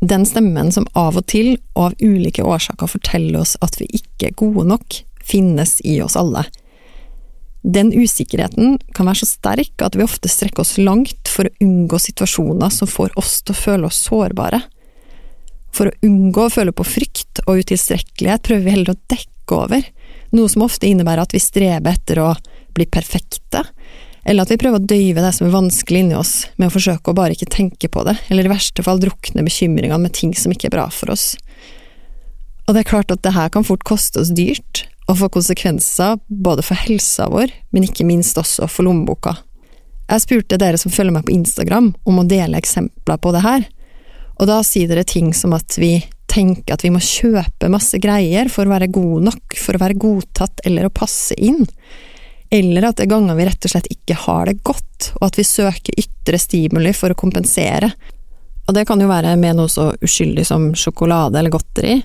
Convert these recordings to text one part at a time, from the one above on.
den stemmen som av og til og av ulike årsaker forteller oss at vi ikke er gode nok, finnes i oss alle. Den usikkerheten kan være så sterk at vi ofte strekker oss langt for å unngå situasjoner som får oss til å føle oss sårbare. For å unngå å føle på frykt og utilstrekkelighet prøver vi heller å dekke over, noe som ofte innebærer at vi streber etter å bli perfekte, eller at vi prøver å døyve det som er vanskelig inni oss, med å forsøke å bare ikke tenke på det, eller i verste fall drukne bekymringene med ting som ikke er bra for oss. Og det er klart at det her kan fort koste oss dyrt, og få konsekvenser både for helsa vår, men ikke minst også for lommeboka. Jeg spurte dere som følger meg på Instagram om å dele eksempler på det her, og da sier dere ting som at vi tenker at vi må kjøpe masse greier for å være gode nok, for å være godtatt eller å passe inn, eller at det er ganger vi rett og slett ikke har det godt, og at vi søker ytre stimuli for å kompensere. Og det kan jo være med noe så uskyldig som sjokolade eller godteri,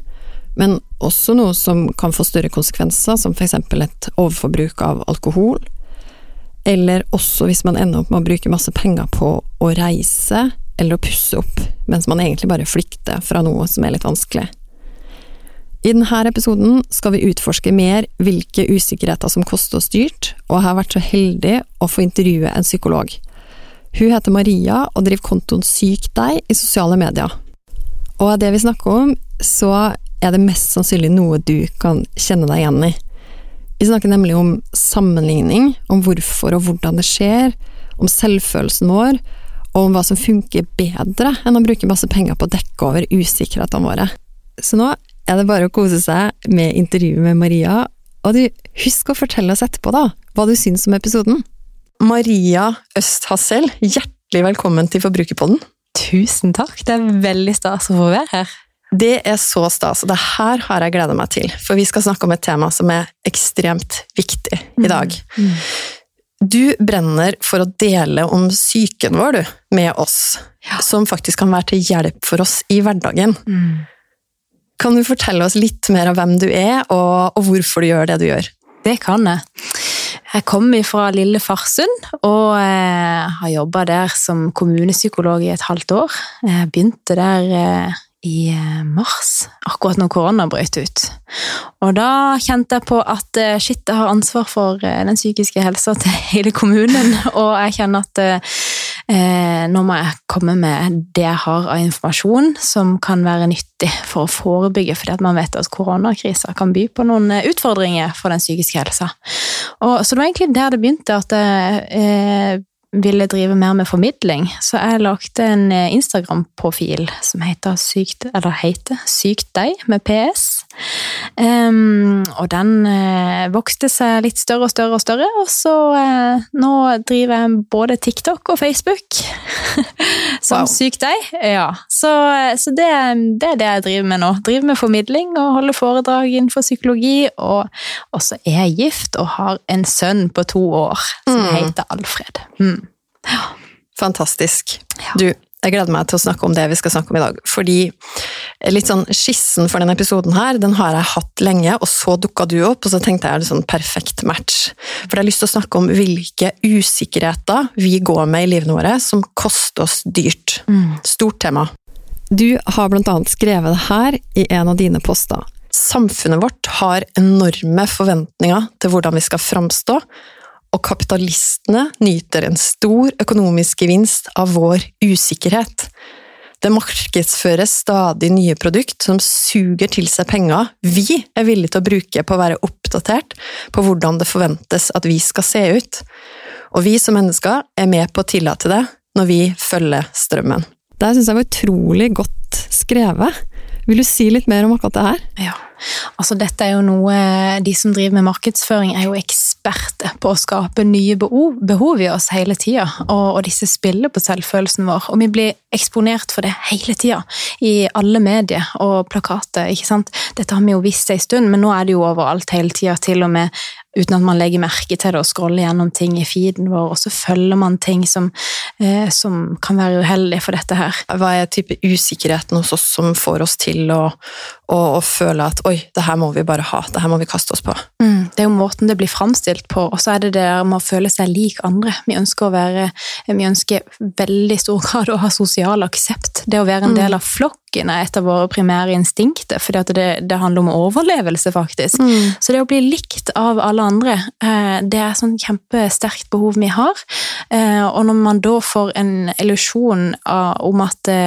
men også noe som kan få større konsekvenser, som eksempel et overforbruk av alkohol, eller også hvis man ender opp med å bruke masse penger på å reise eller å pusse opp, mens man egentlig bare flykter fra noe som er litt vanskelig. I denne episoden skal vi utforske mer hvilke usikkerheter som koster oss dyrt, og jeg har vært så heldig å få intervjue en psykolog. Hun heter Maria og driver kontoen Syk deg i sosiale medier. Og av det vi snakker om, så er det mest sannsynlig noe du kan kjenne deg igjen i. Vi snakker nemlig om sammenligning, om hvorfor og hvordan det skjer, om selvfølelsen vår, og om hva som funker bedre enn å bruke masse penger på å dekke over usikkerhetene våre. Så nå er det bare å kose seg med intervjuet med Maria. Og du, husk å fortelle oss etterpå, da, hva du syns om episoden. Maria Østhassel, hjertelig velkommen til Forbrukerpodden. Tusen takk, det er veldig stas å få være her. Det er så stas, og det her har jeg gleda meg til. For vi skal snakke om et tema som er ekstremt viktig i dag. Mm. Mm. Du brenner for å dele om psyken vår, du, med oss. Ja. Som faktisk kan være til hjelp for oss i hverdagen. Mm. Kan du fortelle oss litt mer om hvem du er, og, og hvorfor du gjør det du gjør? Det kan jeg. Jeg kommer fra lille Farsund og eh, har jobba der som kommunepsykolog i et halvt år. Jeg begynte der eh, i eh, mars, akkurat når korona brøt ut. Og da kjente jeg på at eh, shit, jeg har ansvar for eh, den psykiske helsa til hele kommunen, og jeg kjenner at eh, nå må jeg komme med det jeg har av informasjon som kan være nyttig for å forebygge, fordi at man vet at koronakrisa kan by på noen utfordringer for den psykiske helsa. Og, så det var egentlig der det begynte, at jeg eh, ville drive mer med formidling, så jeg lagde en eh, Instagram-profil som heter Sykt, eller heter Sykt deg, med PS. Um, og den uh, vokste seg litt større og større og større, og så uh, nå driver jeg både TikTok og Facebook som wow. Syk deg. Ja, så, så det, det, er det jeg driver med nå. Driver med formidling og holder foredrag innenfor psykologi, og også er jeg gift og har en sønn på to år som mm. heter Alfred. Mm. Ja. Fantastisk. Ja. Du, jeg gleder meg til å snakke om det vi skal snakke om i dag. Fordi litt sånn skissen for denne episoden her, den har jeg hatt lenge, og så dukka du opp, og så tenkte jeg det er sånn perfekt match. For jeg har lyst til å snakke om hvilke usikkerheter vi går med i livene våre som koster oss dyrt. Mm. Stort tema. Du har annet skrevet det her i en av dine poster. Samfunnet vårt har enorme forventninger til hvordan vi skal framstå, og kapitalistene nyter en stor økonomisk gevinst av vår usikkerhet. Det markedsføres stadig nye produkt som suger til seg penger vi er villige til å bruke på å være oppdatert på hvordan det forventes at vi skal se ut. Og vi som mennesker er med på å tillate det når vi følger strømmen. Det syns jeg var utrolig godt skrevet. Vil du si litt mer om akkurat det her? Ja, altså dette er jo noe De som driver med markedsføring, er jo eksperter på å skape nye behov, i oss hele tida. Og, og, disse spiller på selvfølelsen vår. Og vi blir eksponert for det hele tida. I alle medier og plakater. ikke sant? Dette har vi jo visst en stund, men nå er det jo overalt hele tida. Til og med uten at man legger merke til det og scroller gjennom ting i feeden vår, og så følger man ting som, eh, som kan være uheldig for dette her. Hva er type usikkerheten hos oss som får oss til å, å, å føle at oi, det her må vi bare ha, det her må vi kaste oss på? Mm, det er jo måten det blir framstilt på, og så er det det med å føle seg lik andre. Vi ønsker å være, vi ønsker veldig stor grad å ha sosial aksept. Det å være en mm. del av flokk flokken er et av våre primære instinkter, for det, det, handler om overlevelse, faktisk. Mm. Så det å bli likt av alle andre, eh, det er et sånn kjempesterkt behov vi har. Eh, og når man da får en illusjon om at det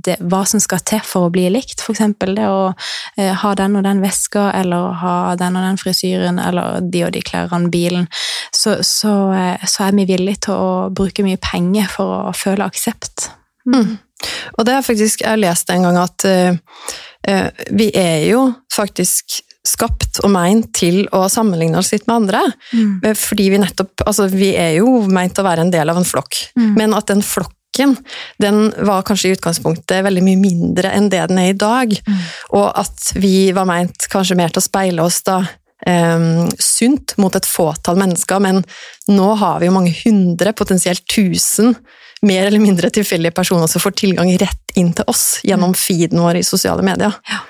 det, hva som skal til for å bli likt, f.eks. det å ha den og den veska, eller ha den og den frisyren, eller de og de klærne, bilen, så, så, så er vi villige til å bruke mye penger for å føle aksept. Mm. Og det har faktisk jeg lest en gang at uh, vi er jo faktisk skapt og meint til å sammenligne oss litt med andre. Mm. Eh, fordi vi nettopp Altså, vi er jo meint å være en del av en flokk, mm. men at den flokken den var kanskje i utgangspunktet veldig mye mindre enn det den er i dag. Mm. Og at vi var meint kanskje mer til å speile oss da um, sunt mot et fåtall mennesker, men nå har vi jo mange hundre, potensielt tusen mer eller mindre tilfeldige personer som får tilgang rett inn til oss gjennom feeden vår i sosiale medier. Ja.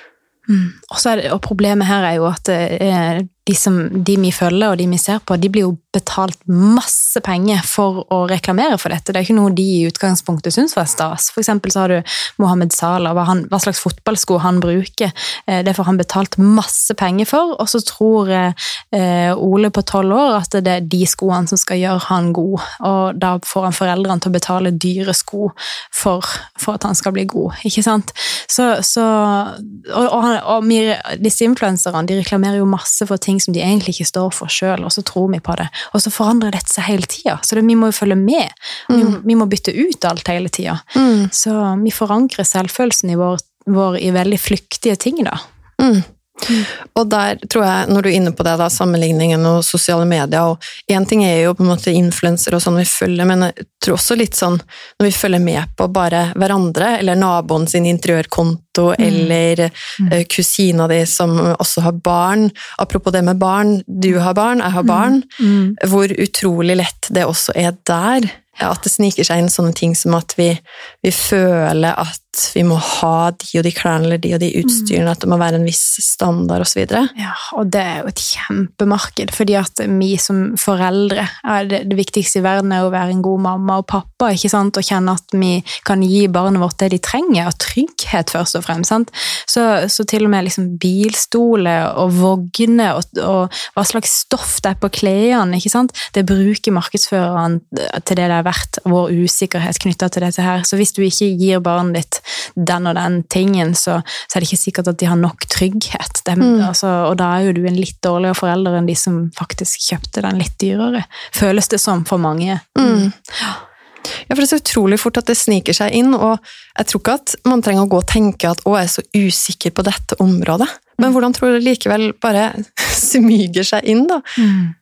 Mm. Og, og, problemet her er jo at eh, de, som, de, vi følger og de vi ser på, de blir jo betalt masse penger for å reklamere for dette. Det er ikke noe de i utgangspunktet syns var stas. For eksempel så har du Mohammed Salah, hva, han, hva slags fotballsko han bruker. Eh, det får han betalt masse penger for, og så tror eh, Ole på tolv år at det er de skoene som skal gjøre han god, og da får han foreldrene til å betale dyre sko for, for at han skal bli god, ikke sant? Så, så og, og, og, disse influenserne de reklamerer jo masse for ting som de egentlig ikke står for sjøl, og så tror vi på det. Og så forandrer dette seg hele tida, så det, vi må jo følge med. Mm. Vi, vi, må bytte ut alt hele tida. Mm. Så vi forankrer selvfølelsen i vår, vår, i veldig flyktige ting, da. Mm. Og der tror jeg, når du er inne på det, da, sammenligningen og sosiale medier og Én ting er jo på en måte influensere og sånn vi følger, men jeg tror også litt sånn når vi følger med på bare hverandre, eller naboen sin interiørkonto, mm. eller mm. uh, kusina di som også har barn Apropos det med barn, du har barn, jeg har barn. Mm. mm. Hvor utrolig lett det også er der. At det sniker seg inn sånne ting som at vi, vi føler at vi må ha de og de klærne eller de og de utstyrene, at det må være en viss standard osv. Ja, og det er jo et kjempemarked, fordi at vi som foreldre det, det, viktigste i verden er å være en god mamma og pappa, ikke sant, og kjenne at vi kan gi barnet vårt det de trenger, og trygghet først og fremst. sant? Så, så til og med liksom bilstoler og vogner og, og, hva slags stoff det er på klærne, ikke sant, det bruker markedsføreren til det det er verdt, vår usikkerhet knytta til dette her. Så hvis du ikke gir barnet ditt den og den tingen, så, så, er det ikke sikkert at de har nok trygghet. Det, mm. altså, og da er jo du en litt dårligere forelder enn de som faktisk kjøpte den litt dyrere. Føles det som for mange. Mm. Ja. Ja, for Det er så utrolig fort at det sniker seg inn, og jeg tror ikke at man trenger å gå og tenke at 'å, jeg er så usikker på dette området'. Men mm. hvordan tror du det likevel bare smyger seg inn, da? Mm.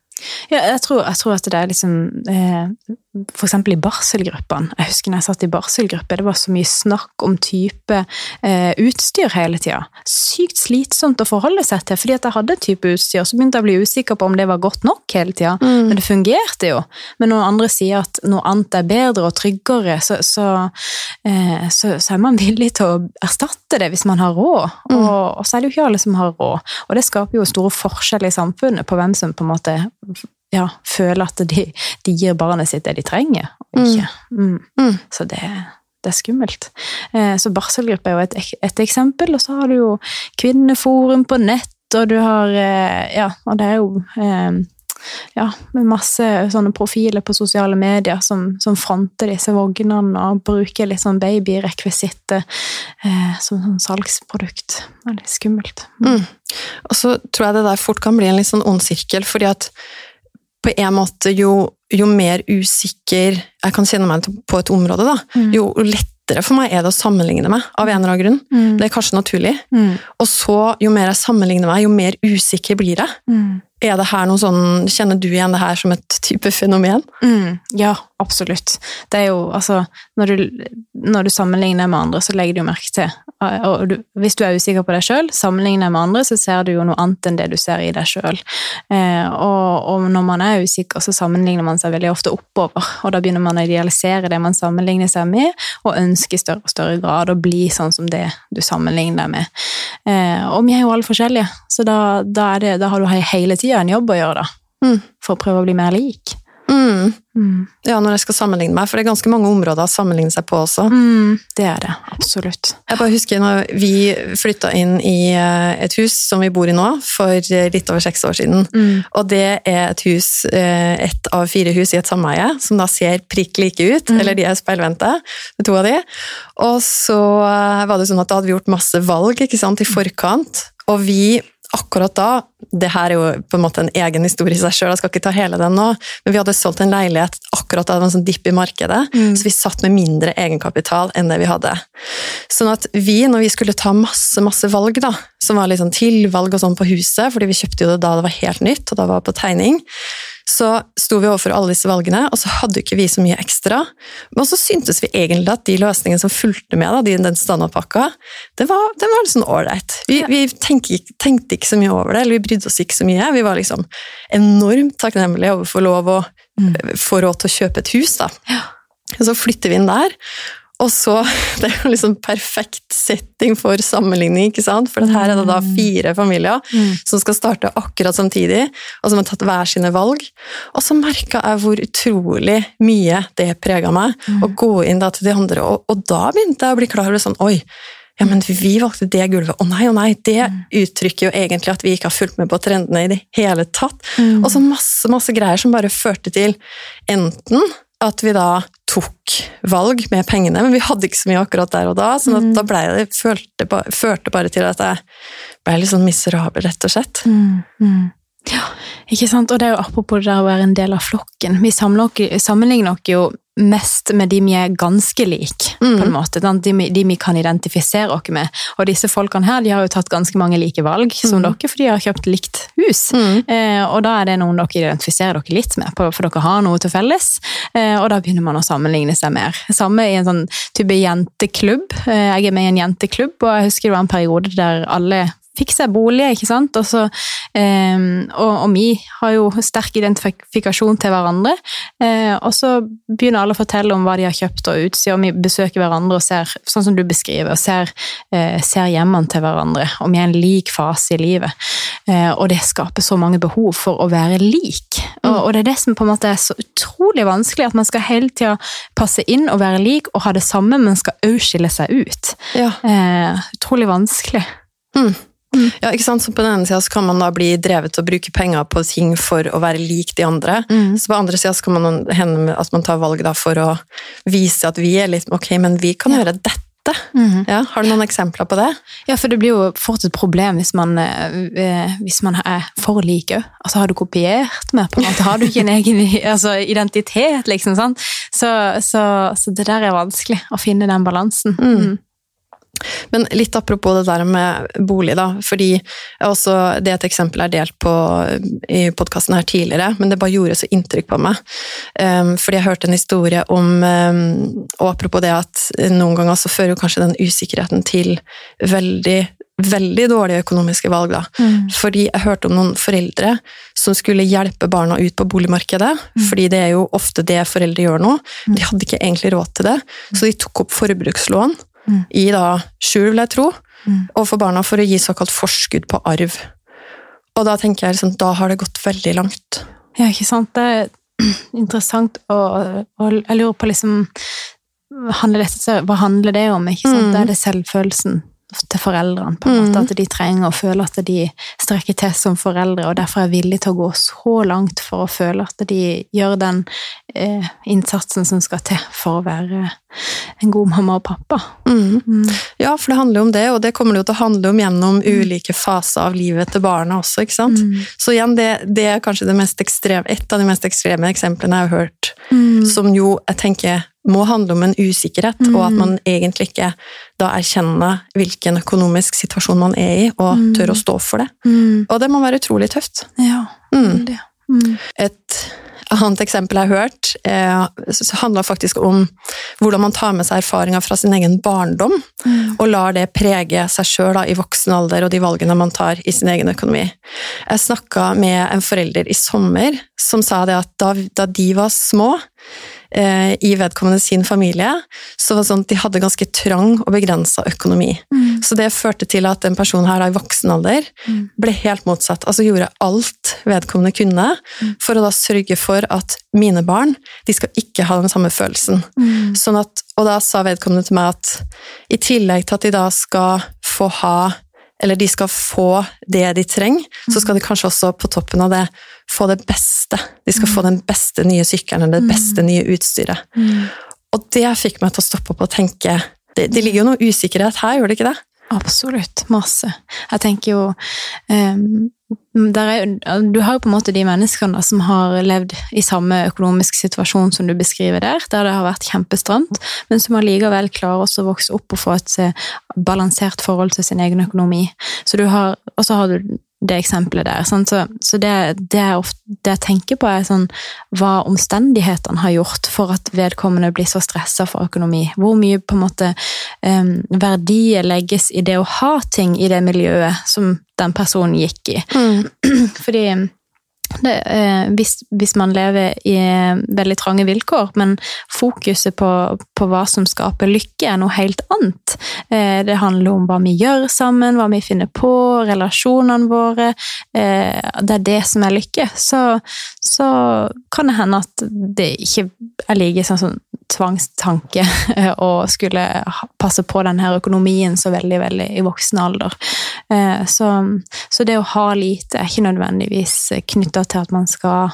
Ja, jeg tror, jeg tror, at det er liksom eh, Eksempel i barselgruppene. Jeg husker når jeg satt i barselgruppe, det var så mye snakk om type eh, utstyr hele tida. Sykt slitsomt å forholde seg til, fordi at jeg hadde type utstyr. Så begynte jeg å bli usikker på om det var godt nok hele tida. Mm. Men det fungerte jo. Men når andre sier at noe annet er bedre og tryggere, så, så, eh, så, så er man villig til å erstatte det hvis man har råd. Mm. Og, og, så er det jo ikke alle som har råd. Og det skaper jo store forskjeller i samfunnet på hvem som på en måte ja, føler at de, de, gir barnet sitt det de trenger, og ikke. Mm. Mm. Så det, det, er skummelt. Eh, så barselgruppe er jo et, et, eksempel, og så har du jo Kvinneforum på nett, og du har eh, Ja, og det er jo eh, ja, med masse sånne profiler på sosiale medier som, som fronter disse vognene og bruker litt sånn babyrekvisitter eh, som sånn salgsprodukt. Det er litt skummelt. Mm. Og så tror jeg det der fort kan bli en litt sånn ond sirkel, fordi at på en måte jo, jo mer usikker jeg kan kjenne meg på et område, da, mm. jo lettere for meg er det å sammenligne meg, av en eller annen grunn. Mm. Det er kanskje naturlig. Mm. Og så, jo mer jeg sammenligner meg, jo mer usikker blir jeg. Mm. Er det her noe sånn, Kjenner du igjen det her som et type fenomen? Mm, ja, absolutt. Det er jo, altså, når du, når du sammenligner med andre, så legger du jo merke til og du, Hvis du er usikker på deg sjøl, sammenligner med andre, så ser du jo noe annet enn det du ser i deg sjøl. Eh, og, og, når man er usikker, så sammenligner man seg veldig ofte oppover. Og da begynner man å idealisere det man sammenligner seg med, og ønsker i større og større grad å bli sånn som det du sammenligner deg med. Eh, og vi er jo alle forskjellige, så da, da, det, da har du hele tida en jobb å gjøre, da. Mm. For å prøve å bli mer lik. Mm. Mm. Ja, når jeg skal sammenligne meg, for det er ganske mange områder å sammenligne seg på også. Mm, det er det, absolutt. Jeg bare husker når vi flytta inn i eh, et hus som vi bor i nå, for litt over seks år siden. Mm. Og det er et hus, eh, ett av fire hus i et sameie, som da ser prikk like ut. Mm. Eller de er speilvendte, to av de. Og så eh, var det sånn at da hadde vi gjort masse valg ikke sant, i forkant, og vi akkurat da det her er jo på en måte en egen historie i seg sjøl, jeg skal ikke ta hele den nå, men vi hadde solgt en leilighet akkurat da det var en sånn dipp i markedet, Mm. så vi satt med mindre egenkapital enn det vi hadde. Sånn at vi, når vi skulle ta masse masse valg, da, som var litt sånn tilvalg og sånn på huset, fordi vi kjøpte jo det da det var helt nytt, og da var det på tegning, så sto vi overfor alle disse valgene, og så hadde ikke vi så mye ekstra. Men så syntes vi egentlig at de løsningene som fulgte med, da, de, den standardpakka, det var, det var sånn ålreit. Vi, vi tenkte, tenkte ikke så mye over det, eller vi brydde oss ikke så mye. Vi var liksom enormt takknemlige overfor lov å Mm. få råd til å kjøpe et hus, da. Ja. Og så flytter vi inn der, og så Det er jo liksom perfekt setting for sammenligning, ikke sant? For her er det da fire familier Mm. som skal starte akkurat samtidig, og som har tatt hver sine valg. Og så merka jeg hvor utrolig mye det prega meg, å gå inn da til de andre, og, og da begynte jeg å bli klar over sånn Oi, ja, men vi valgte det gulvet. Å nei, å nei, det uttrykker jo egentlig at vi ikke har fulgt med på trendene i det hele tatt. Mm. Og så masse, masse greier som bare førte til enten at vi da tok valg med pengene, men vi hadde ikke så mye akkurat der og da, sånn Mm. da ble det, følte, førte bare til at jeg ble litt sånn miserabel, rett og slett. Mm, mm. Ja, ikke sant? Og det er jo apropos det der å være en del av flokken. Vi sammenligner oss jo mest med de vi er ganske like, Mm. på en måte. De, de vi kan identifisere oss med. Og disse folkene her, de har jo tatt ganske mange like valg som Mm. dere, for de har kjøpt likt hus. Mm. Eh, og da er det noen dere identifiserer dere litt med, for dere har noe til felles. Eh, og da begynner man å sammenligne seg mer. Samme i en sånn type jenteklubb. Eh, jeg er med i en jenteklubb, og jeg husker det var en periode der alle fikk seg bolig, ikke sant? Også, eh, og, og vi har jo sterk identifikasjon til hverandre. Eh, og så begynner alle å fortelle om hva de har kjøpt og utstyr, og vi besøker hverandre og ser, sånn som du beskriver, og ser, eh, ser hjemmene til hverandre, og vi er i en lik fase i livet. Eh, og det skaper så mange behov for å være lik. Og, og det er det som på en måte er så utrolig vanskelig, at man skal hele tida passe inn og være lik og ha det samme, men skal òg skille seg ut. Ja. Eh, utrolig vanskelig. Ja, ikke sant? Så på den ene sida kan man da bli drevet til å bruke penger på ting for å være lik de andre. Så på den andre sida kan man hende at man tar valg for å vise at vi er litt Ok, men vi kan gjøre dette. Ja, har du noen eksempler på det? Ja, for det blir jo fort et problem hvis man, eh, hvis man er for lik òg. Altså, har du kopiert mer, på en måte? Har du ikke en egen altså, identitet, liksom? Så, så, så det der er vanskelig, å finne den balansen. Mm. Men litt apropos det der med bolig, da. Fordi også, det et eksempel er delt på i podkasten her tidligere, men det bare gjorde så inntrykk på meg. Um, fordi jeg hørte en historie om um, Og apropos det at noen ganger så fører jo kanskje den usikkerheten til veldig veldig dårlige økonomiske valg. da. Mm. Fordi jeg hørte om noen foreldre som skulle hjelpe barna ut på boligmarkedet. Fordi det er jo ofte det foreldre gjør nå. De hadde ikke egentlig råd til det, så de tok opp forbrukslån Mm. i da skjul, vil jeg tro, Mm. overfor barna for å gi såkalt forskudd på arv. Og da tenker jeg liksom, da har det gått veldig langt. Ja, ikke sant? Det er interessant, og, og jeg lurer på liksom handler dette, Hva handler det om? ikke sant? Mm. Det er det selvfølelsen til foreldrene. på en måte, Mm. At de trenger å føle at de strekker til som foreldre, og derfor er villige til å gå så langt for å føle at de gjør den eh, innsatsen som skal til for å være en god mamma og pappa. Mm. Mm. Ja, for det handler jo om det, og det kommer det jo til å handle om gjennom ulike faser av livet til barna også, ikke sant? Mm. Så igjen, det, det er kanskje det mest ekstreme, et av de mest ekstreme eksemplene jeg har hørt, Mm. som jo jeg tenker må handle om en usikkerhet, Mm. og at man egentlig ikke da erkjenner hvilken økonomisk situasjon man er i, og Mm. tør å stå for det. Mm. Og det må være utrolig tøft. Ja, Mm. veldig. Mm. Et annet eksempel jeg har hørt, eh, handler faktisk om hvordan man tar med seg erfaringer fra sin egen barndom, Mm. og lar det prege seg sjøl i voksen alder og de valgene man tar i sin egen økonomi. Jeg snakka med en forelder i sommer som sa det at da, da de var små, eh, i vedkommende sin familie, så var det sånn at de hadde ganske trang og begrensa økonomi. Mm. Så det førte til at en person her da i voksen alder Mm. ble helt motsatt. Altså gjorde alt vedkommende kunne Mm. for å da sørge for at mine barn de skal ikke ha den samme følelsen. Mm. Sånn at, og da sa vedkommende til meg at i tillegg til at de da skal få ha eller de skal få det de trenger, så skal de kanskje også på toppen av det få det beste. De skal få den beste nye sykkelen eller det beste nye utstyret. Mm. Og det fikk meg til å stoppe opp og tenke det, det ligger jo noe usikkerhet her, gjør det ikke det? Absolutt. Masse. Jeg tenker jo um, der er, Du har jo på en måte de menneskene da, som har levd i samme økonomisk situasjon som du beskriver der, der det har vært kjempestramt, men som allikevel klarer også å vokse opp og få et eh, balansert forhold til sin egen økonomi. Så du har, og så har du det eksempelet der. Sant? Så, så det, det, er ofte, det jeg tenker på, er sånn hva omstendighetene har gjort for at vedkommende blir så stressa for økonomi. Hvor mye på en måte um, verdier legges i det å ha ting i det miljøet som den personen gikk i. Fordi det, eh, hvis, hvis man lever i eh, veldig trange vilkår, men fokuset på, på hva som skaper lykke, er noe helt annet. Eh, det handler om hva vi gjør sammen, hva vi finner på, relasjonene våre. Eh, det er det som er lykke. Så, så kan det hende at det ikke er like sånn, sånn tvangstanke å skulle passe på denne økonomien så veldig, veldig i voksen alder. Eh, Så, så det å ha lite er ikke nødvendigvis knytta til at man skal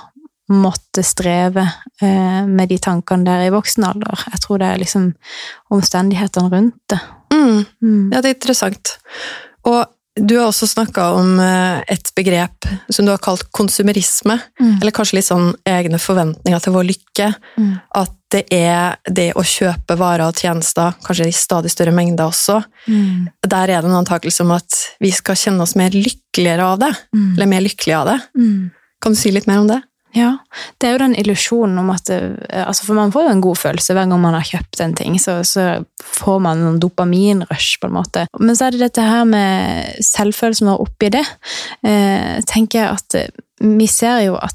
måtte streve eh, med de tankene der i voksen alder. Jeg tror det er liksom omstendighetene rundt det. Mm. Mm. Ja, det er interessant. Og du har også snakka om eh, et begrep som du har kalt konsumerisme, Mm. eller kanskje litt sånn egne forventninger til vår lykke. Mm. At det er det å kjøpe varer og tjenester, kanskje i stadig større mengder også. Mm. Der er det en antakelse om at vi skal kjenne oss mer lykkeligere av det, Mm. eller mer lykkelige av det. Mm. Kan du si litt mer om det? Ja, det er jo den illusjonen om at altså For man får jo en god følelse hver gang man har kjøpt en ting, så, så får man en dopaminrush, på en måte. Men så er det dette her med selvfølelsen vår oppi det. Eh, tenker jeg at eh, vi ser jo at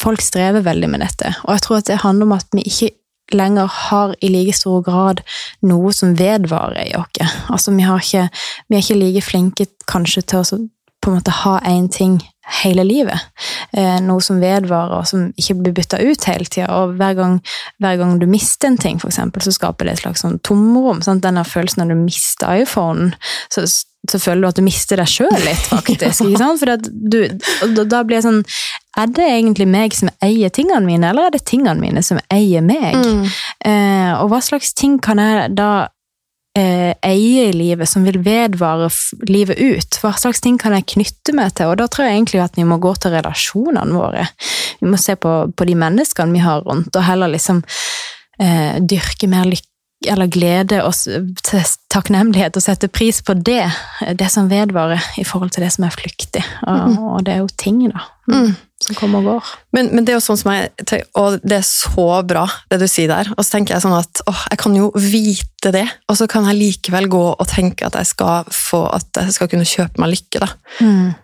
folk strever veldig med dette, og jeg tror at det handler om at vi ikke lenger har i like stor grad noe som vedvarer i oss. Altså, vi, ikke, vi er ikke like flinke kanskje til å på en måte ha én ting hele livet. Eh, noe som vedvarer, og som ikke blir bytta ut hele tida. Og hver gang, hver gang du mister en ting, for eksempel, så skaper det et slags sånn tomrom. Sant? Denne følelsen når du mister iPhonen, så, så føler du at du mister deg sjøl litt, faktisk. sant? For du, da- da blir jeg sånn Er det egentlig meg som eier tingene mine, eller er det tingene mine som eier meg? Eh, og hva slags ting kan jeg da eh, eie i livet som vil vedvare livet ut? Hva slags ting kan jeg knytte meg til? Og da tror jeg egentlig at vi må gå til relasjonene våre. Vi må se på, på de menneskene vi har rundt, og heller liksom eh, dyrke mer lykke eller glede og takknemlighet og sette pris på det, det som vedvarer, i forhold til det som er flyktig. Og, og det er jo ting, da, Mm. som kommer og går. Men, men det er jo sånn som jeg Og det er så bra, det du sier der. Og så tenker jeg sånn at åh, jeg kan jo vite det, og så kan jeg likevel gå og tenke at jeg skal få at jeg skal kunne kjøpe meg lykke, da. Mm.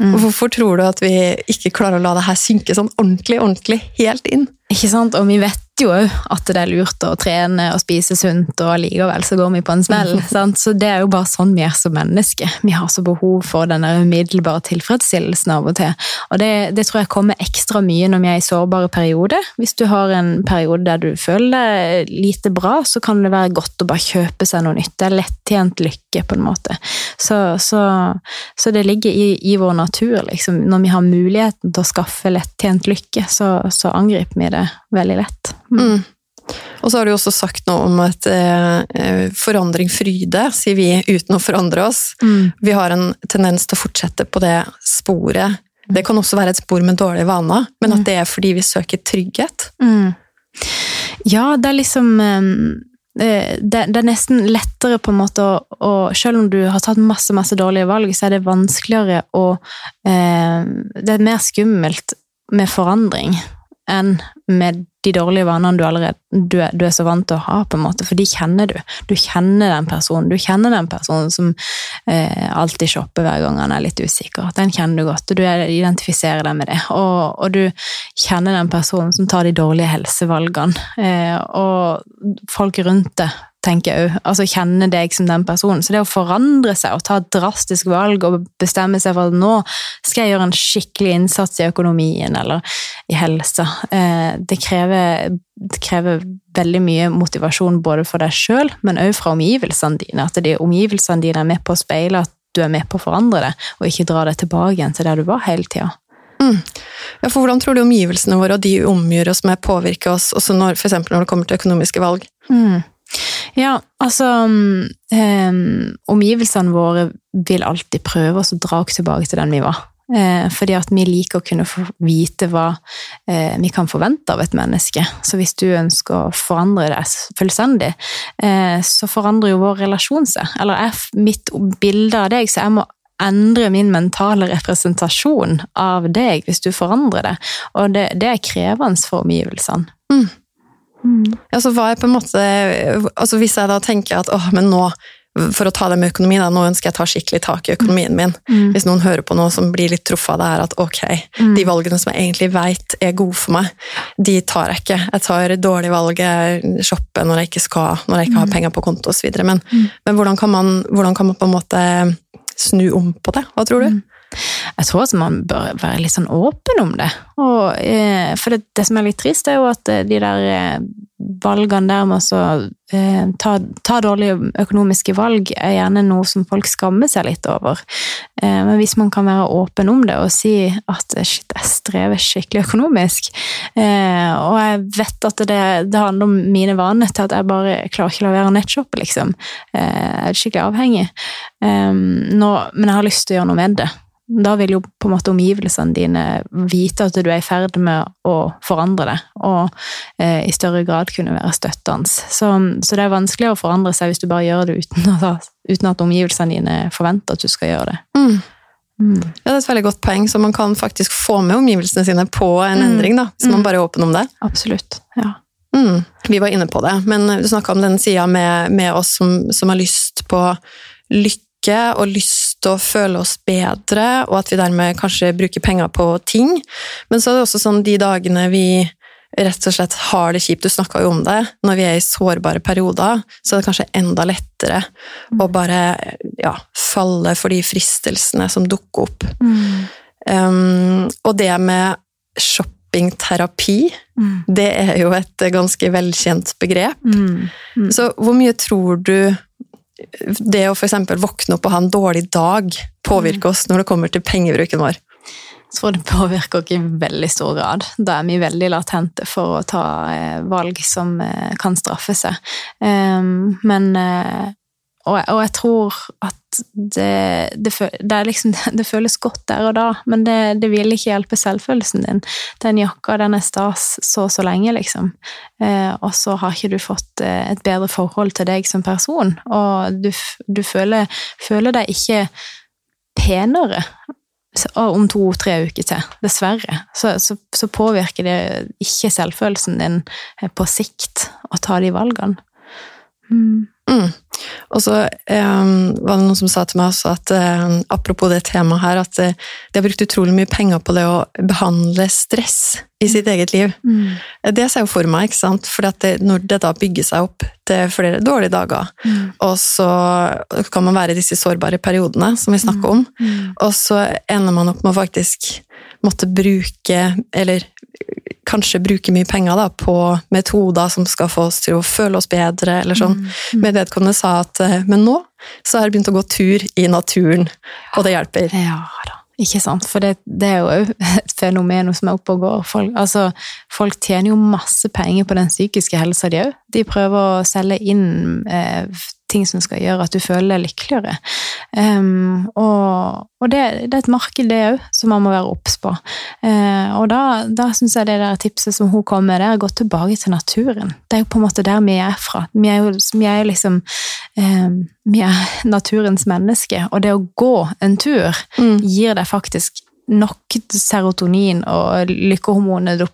Mm. Hvorfor tror du at vi ikke klarer å la det her synke sånn ordentlig, ordentlig helt inn? Ikke sant? Og vi vet jo òg at det er lurt å trene og spise sunt, og likevel så går vi på en smell. sant? Så det er jo bare sånn vi er som mennesker. Vi har så behov for den umiddelbare tilfredsstillelsen av og til. Og det, det tror jeg kommer ekstra mye når vi er i sårbare perioder. Hvis du har en periode der du føler deg lite bra, så kan det være godt å bare kjøpe seg noe nytt. Det er lettjent lykke, på en måte. Så, så, så det ligger i, i vår natur, liksom. Når vi har muligheten til å skaffe lettjent lykke, så, så angriper vi det veldig lett. Mm. Og så har du også sagt noe om at eh, forandring fryde, sier vi uten å forandre oss. Mm. Vi har en tendens til å fortsette på det sporet. Det kan også være et spor med dårlige vaner, men at det er fordi vi søker trygghet. Mm. Ja, det er liksom det, det, er nesten lettere på en måte å, å, Selv om du har tatt masse masse dårlige valg, så er det vanskeligere å eh, Det er mer skummelt med forandring enn med de dårlige vanene du allerede du er, du er, så vant til å ha, på en måte, for de kjenner du. Du kjenner den personen. Du kjenner den personen som eh, alltid shopper hver gang han er litt usikker. Den kjenner du godt, og du identifiserer deg med det. Og, og, du kjenner den personen som tar de dårlige helsevalgene. Eh, og folk rundt deg tenker jeg òg. Altså kjenne deg som den personen. Så det å forandre seg og ta et drastisk valg og bestemme seg for at nå skal jeg gjøre en skikkelig innsats i økonomien eller i helsa, eh, det krever, det krever veldig mye motivasjon både for deg sjøl, men òg fra omgivelsene dine. At de omgivelsene dine er med på å speile at du er med på å forandre det, og ikke dra deg tilbake igjen til der du var hele tida. Mm. Ja, for hvordan tror du omgivelsene våre og de omgjør oss med påvirker oss, også når, for når det kommer til økonomiske valg? Mm. Ja, altså um, Omgivelsene våre vil alltid prøve oss å dra oss tilbake til den vi var. Eh, fordi at vi liker å kunne vite hva eh, vi kan forvente av et menneske. Så hvis du ønsker å forandre deg fullstendig, eh, så forandrer jo vår relasjon seg. Eller er mitt bilde av deg, så jeg må endre min mentale representasjon av deg hvis du forandrer det. Og det, det er krevende for omgivelsene. Mm. Mm. Altså, hva er på en måte altså Hvis jeg da tenker at åh, men nå for å ta det med økonomi, da, nå ønsker jeg å ta skikkelig tak i økonomien min. Mm. Hvis noen hører på noe som blir litt truffet av det her, at ok, mm. de valgene som jeg egentlig vet er gode for meg, de tar jeg ikke. Jeg tar dårlige valg, jeg shopper når jeg ikke skal, når jeg ikke har mm. penger på konto osv. Men, mm. men hvordan, kan man, hvordan kan man på en måte snu om på det? Hva tror du? Jeg tror også man bør være litt sånn åpen om det. Og, eh, for det, det, som er litt trist, er jo at eh, de der eh, valgene der med å eh, ta, ta, dårlige økonomiske valg, er gjerne noe som folk skammer seg litt over. Eh, men hvis man kan være åpen om det og si at eh, shit, jeg strever skikkelig økonomisk, og jeg vet at det, det handler om mine vaner til at jeg bare klarer ikke å la være å nettshoppe, liksom. jeg er skikkelig avhengig. Nå, men jeg har lyst til å gjøre noe med det. Da vil jo på en måte omgivelsene dine vite at du er i ferd med å forandre det, og eh, i større grad kunne være støttende. Så, så, det er vanskelig å forandre seg hvis du bare gjør det uten, å, uten at omgivelsene dine forventer at du skal gjøre det. Mm. Mm. Ja, Det er et veldig godt poeng, så man kan faktisk få med omgivelsene sine på en mm. endring, da, hvis man mm. bare er åpen om det. Absolutt, ja. Mm. Vi var inne på det, men du snakka om den sida med, med, oss som, som har lyst på lykke og lyst til å føle oss bedre, og at vi dermed kanskje bruker penger på ting. Men så er det også sånn de dagene vi rett og slett har det kjipt, du snakka jo om det, når vi er i sårbare perioder, så er det kanskje enda lettere å bare ja, falle for de fristelsene som dukker opp. Mm. Um, og det med shoppingterapi, mm. det er jo et ganske velkjent begrep. Mm. mm. Så hvor mye tror du det å f.eks. våkne opp og ha en dårlig dag påvirker oss når det kommer til pengebruken vår? Jeg tror det påvirker oss i veldig stor grad. Da er vi veldig latente for å ta eh, valg som eh, kan straffe seg. Ehm, men eh, og, og, jeg tror at det, det, det, liksom, det, føles godt der og da, men det, vil ikke hjelpe selvfølelsen din. Den jakka, den er stas så og så lenge, liksom. Eh, og så har ikke du fått eh, et bedre forhold til deg som person, og du, du føler, føler, deg ikke penere om to-tre uker til, dessverre. Så, så, så påvirker det ikke selvfølelsen din eh, på sikt å ta de valgene. Mm. Mm. Og så um, var det noen som sa til meg også at um, apropos det temaet her, at uh, de har brukt utrolig mye penger på det å behandle stress i sitt eget liv. Mm. Det ser jeg jo for meg, ikke sant? for når det da bygger seg opp til flere dårlige dager, mm. og så kan man være i disse sårbare periodene som vi snakker om, mm. Mm. og så ender man opp med å faktisk måtte bruke, eller kanskje bruke mye penger da, på metoder som skal få oss til å føle oss bedre, eller sånn. Mm. Mm. Men vedkommende sa at eh, men nå så har jeg begynt å gå tur i naturen, og det hjelper. Ja da. Ikke sant, for det, det er jo et fenomen som er oppe og går. Folk, altså, folk tjener jo masse penger på den psykiske helsa, de òg. De prøver å selge inn eh, ting som skal gjøre at du føler deg lykkeligere. Um, og, og det, det, er et marked, det òg, som man må være obs på. Uh, og da, da syns jeg det der tipset som hun kom med, det er å gå tilbake til naturen. Det er jo på en måte der vi er fra. Vi er jo, vi er liksom um, Vi er naturens menneske, og det å gå en tur mm. gir deg faktisk nok serotonin og lykkehormonet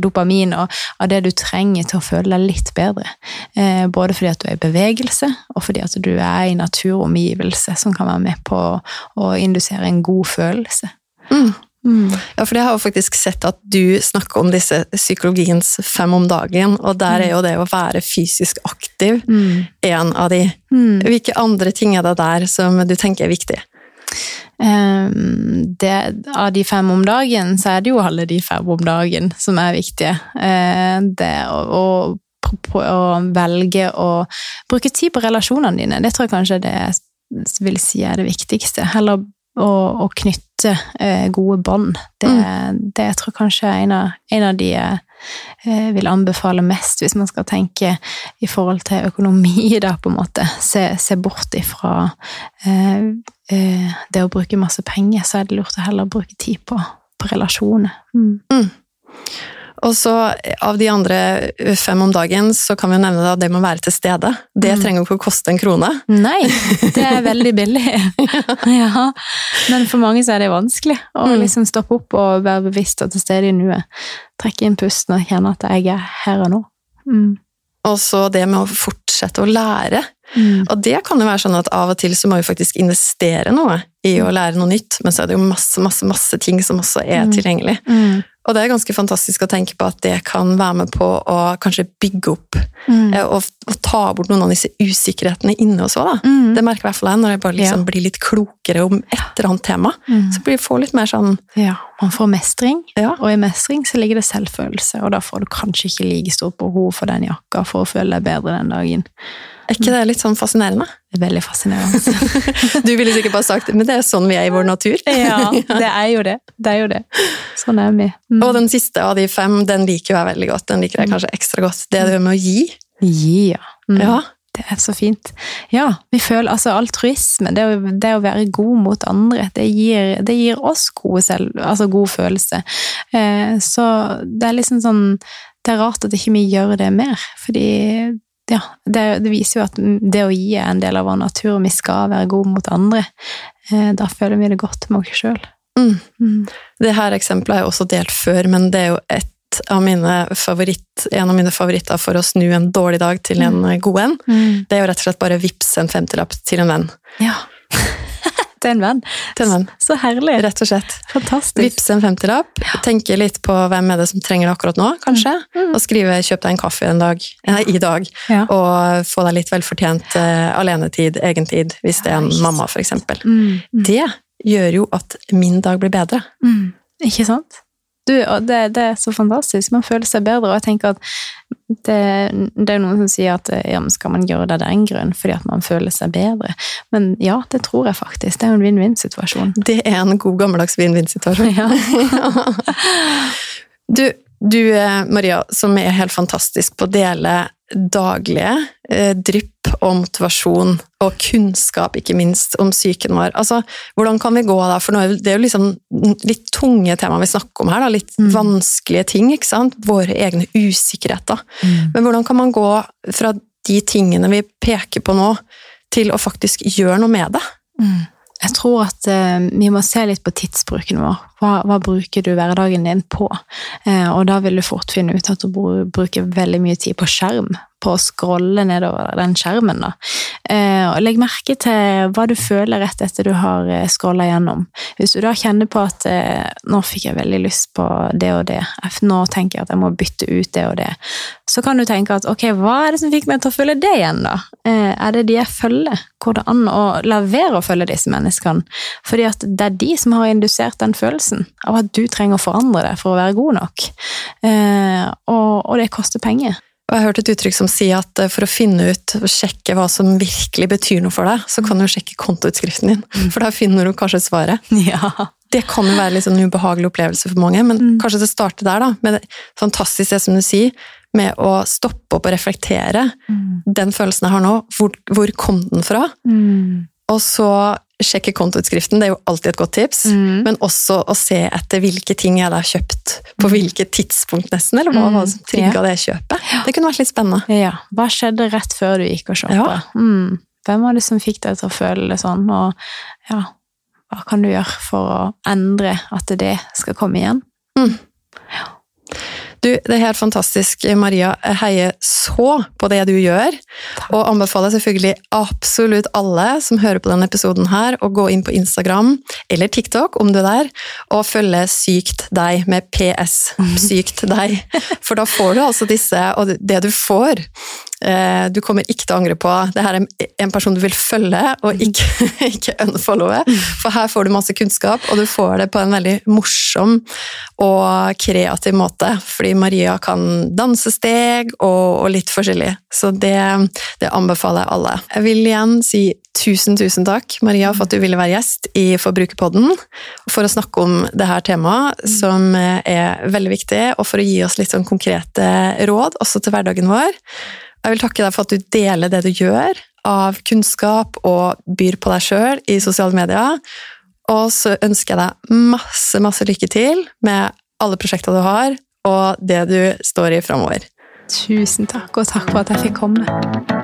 dopamin og av det du trenger til å føle deg litt bedre. Eh, både fordi at du er i bevegelse, og fordi at du er i naturomgivelse som kan være med på å indusere en god følelse. Mm. Mm. Ja, for jeg har jo faktisk sett at du snakker om disse psykologiens fem om dagen, og der er jo det å være fysisk aktiv mm. en av de. Mm. Hvilke andre ting er det der som du tenker er viktig? Ehm, det, av de fem om dagen, så er det jo alle de fem om dagen som er viktige. Ehm, det å, å, å velge å bruke tid på relasjonene dine, det tror jeg kanskje det vil si er det viktigste. Heller å, å knytte eh, gode bånd. Det, mm. det jeg tror kanskje er en av, en av de jeg eh, vil anbefale mest hvis man skal tenke i forhold til økonomi, da, på en måte. Se, se bort ifra eh, eh, det å bruke masse penger, så er det lurt å heller bruke tid på, på relasjoner. Mm. Mm. Og så Av de andre fem om dagen så kan vi jo nevne at det med å være til stede. Det mm. trenger ikke å koste en krone. Nei, det er veldig billig. ja. Men for mange så er det vanskelig å mm. liksom stoppe opp og være bevisst og til stede i nuet. Trekke inn pusten og kjenne at jeg er her og nå. Mm. Og så det med å fortsette å lære. Mm. Og det kan jo være sånn at av og til så må vi faktisk investere noe i å lære noe nytt, men så er det jo masse, masse, masse ting som også er mm. tilgjengelig. Mm. Og det er ganske fantastisk å tenke på at det kan være med på å kanskje bygge opp mm. Eh, og, og, ta bort noen av disse usikkerhetene inne hos oss. Mm. Det merker i hvert fall jeg når jeg bare liksom ja. blir litt klokere om et eller annet tema. Mm. Så blir får litt mer sånn Ja, man får mestring, ja. og i mestring så ligger det selvfølelse, og da får du kanskje ikke like stort behov for den jakka for å føle deg bedre den dagen. Er ikke det litt sånn fascinerende? Veldig fascinerende. du ville sikkert bare sagt men det er sånn vi er i vår natur. ja, det er jo det. Det er jo det. Sånn er vi. Mm. Og den siste av de fem, den liker jeg veldig godt. Den liker jeg kanskje ekstra godt. Det er det med å gi. Gi, ja. Mm. ja. Det er så fint. Ja, vi føler altså altruisme, det det å være god mot andre, det gir, det gir oss selv, altså god følelse. Eh, så det er liksom sånn Det er rart at ikke vi gjør det mer, fordi ja, det, det, viser jo at det å gi er en del av vår natur, og vi skal være gode mot andre. Eh, da føler vi det godt med oss sjøl. Mm. Mm. Det her eksempelet har jeg også delt før, men det er jo et av mine favoritt, en av mine favoritter for å snu en dårlig dag til en mm. god en. Mm. Det er jo rett og slett bare vips en femtilapp til en venn. Ja. Til en venn. Til en venn. Så herlig. Rett og slett. Fantastisk. Vips en femtilapp. Ja. Tenke litt på hvem er det som trenger det akkurat nå, kanskje. Mm. mm. Og skrive 'kjøp deg en kaffe en dag, nei, i dag', ja. og få deg litt velfortjent uh, alenetid, egentid, hvis det er en mamma, f.eks. Mm. Mm. Det gjør jo at min dag blir bedre. Mm. Ikke sant? Du, det, det, er så fantastisk. Man føler seg bedre. Og jeg tenker at det, det er noen som sier at ja, skal man gjøre det av den grunn fordi at man føler seg bedre? Men ja, det tror jeg faktisk. Det er jo en vinn-vinn-situasjon. Det er en god, gammeldags vinn-vinn-situasjon. Ja. du, du, eh, Maria, som er helt fantastisk på å dele daglige eh, drypp og motivasjon, og kunnskap, ikke minst, om psyken vår. Altså, hvordan kan vi gå da? For det er jo liksom litt tunge tema vi snakker om her, da. litt mm. vanskelige ting. ikke sant? Våre egne usikkerheter. Mm. Men hvordan kan man gå fra de tingene vi peker på nå, til å faktisk gjøre noe med det? Mm. Jeg tror at eh, vi må se litt på tidsbruken vår. Hva, hva bruker du hverdagen din på? Eh, og da vil du fort finne ut at du bruker veldig mye tid på skjerm på å scrolle nedover den skjermen. Da. Eh, og legg merke til hva du føler rett etter du har eh, scrolla gjennom. Hvis du da kjenner på at eh, nå fikk jeg veldig lyst på det og det, nå tenker jeg at jeg må bytte ut det og det, så kan du tenke at ok, hva er det som fikk meg til å følge det igjen, da? Er det de jeg følger? Går det an å la være å følge disse menneskene? Fordi at det er de som har indusert den følelsen av at du trenger å forandre deg for å være god nok. Og, og det koster penger. Og jeg har hørt et uttrykk som sier at eh, for å finne ut og sjekke hva som virkelig betyr noe for deg, så kan du sjekke kontoutskriften din, mm. for da finner du kanskje svaret. Ja. Det kan jo være litt sånn ubehagelig opplevelse for mange, men mm. kanskje det starter der, da, med det fantastiske som du sier, med å stoppe opp og reflektere. Mm. Den følelsen jeg har nå, hvor, hvor kom den fra? Mm. Og så sjekke kontoutskriften, det er jo alltid et godt tips. Mm. Men også å se etter hvilke ting jeg har kjøpt på hvilket tidspunkt, nesten. Eller hva Mm, var det som trigga det kjøpet. Det kunne vært litt spennende. Ja. Hva skjedde rett før du gikk og shoppa? Mm. Hvem var det som fikk deg til å føle det sånn? Og ja, hva kan du gjøre for å endre at det skal komme igjen? Du, det er helt fantastisk, Maria. Jeg heier så på det du gjør. Og anbefaler selvfølgelig absolutt alle som hører på denne episoden her, å gå inn på Instagram eller TikTok, om du er der, og følge Sykt deg med PS. Sykt deg. For da får du altså disse, og det du får Du kommer ikke til å angre på det her er en person du vil følge, og ikke, ikke unfollowe. For her får du masse kunnskap, og du får det på en veldig morsom og kreativ måte. Fordi Maria kan dansesteg og, og litt forskjellig. Så det, det anbefaler jeg alle. Jeg vil igjen si tusen, tusen takk, Maria, for at du ville være gjest i Forbrukerpodden. For å snakke om det her temaet, som er veldig viktig, og for å gi oss litt sånn konkrete råd, også til hverdagen vår. Jeg vil takke deg for at du deler det du gjør av kunnskap og byr på deg sjøl i sosiale medier. Og så ønsker jeg deg masse, masse lykke til med alle prosjekter du har, og det du står i framover. Tusen takk, og takk for at jeg fikk komme.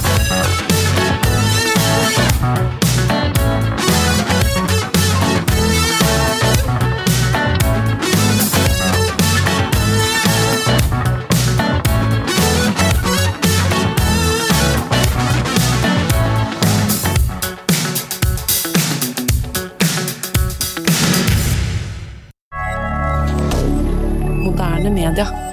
Moderne media.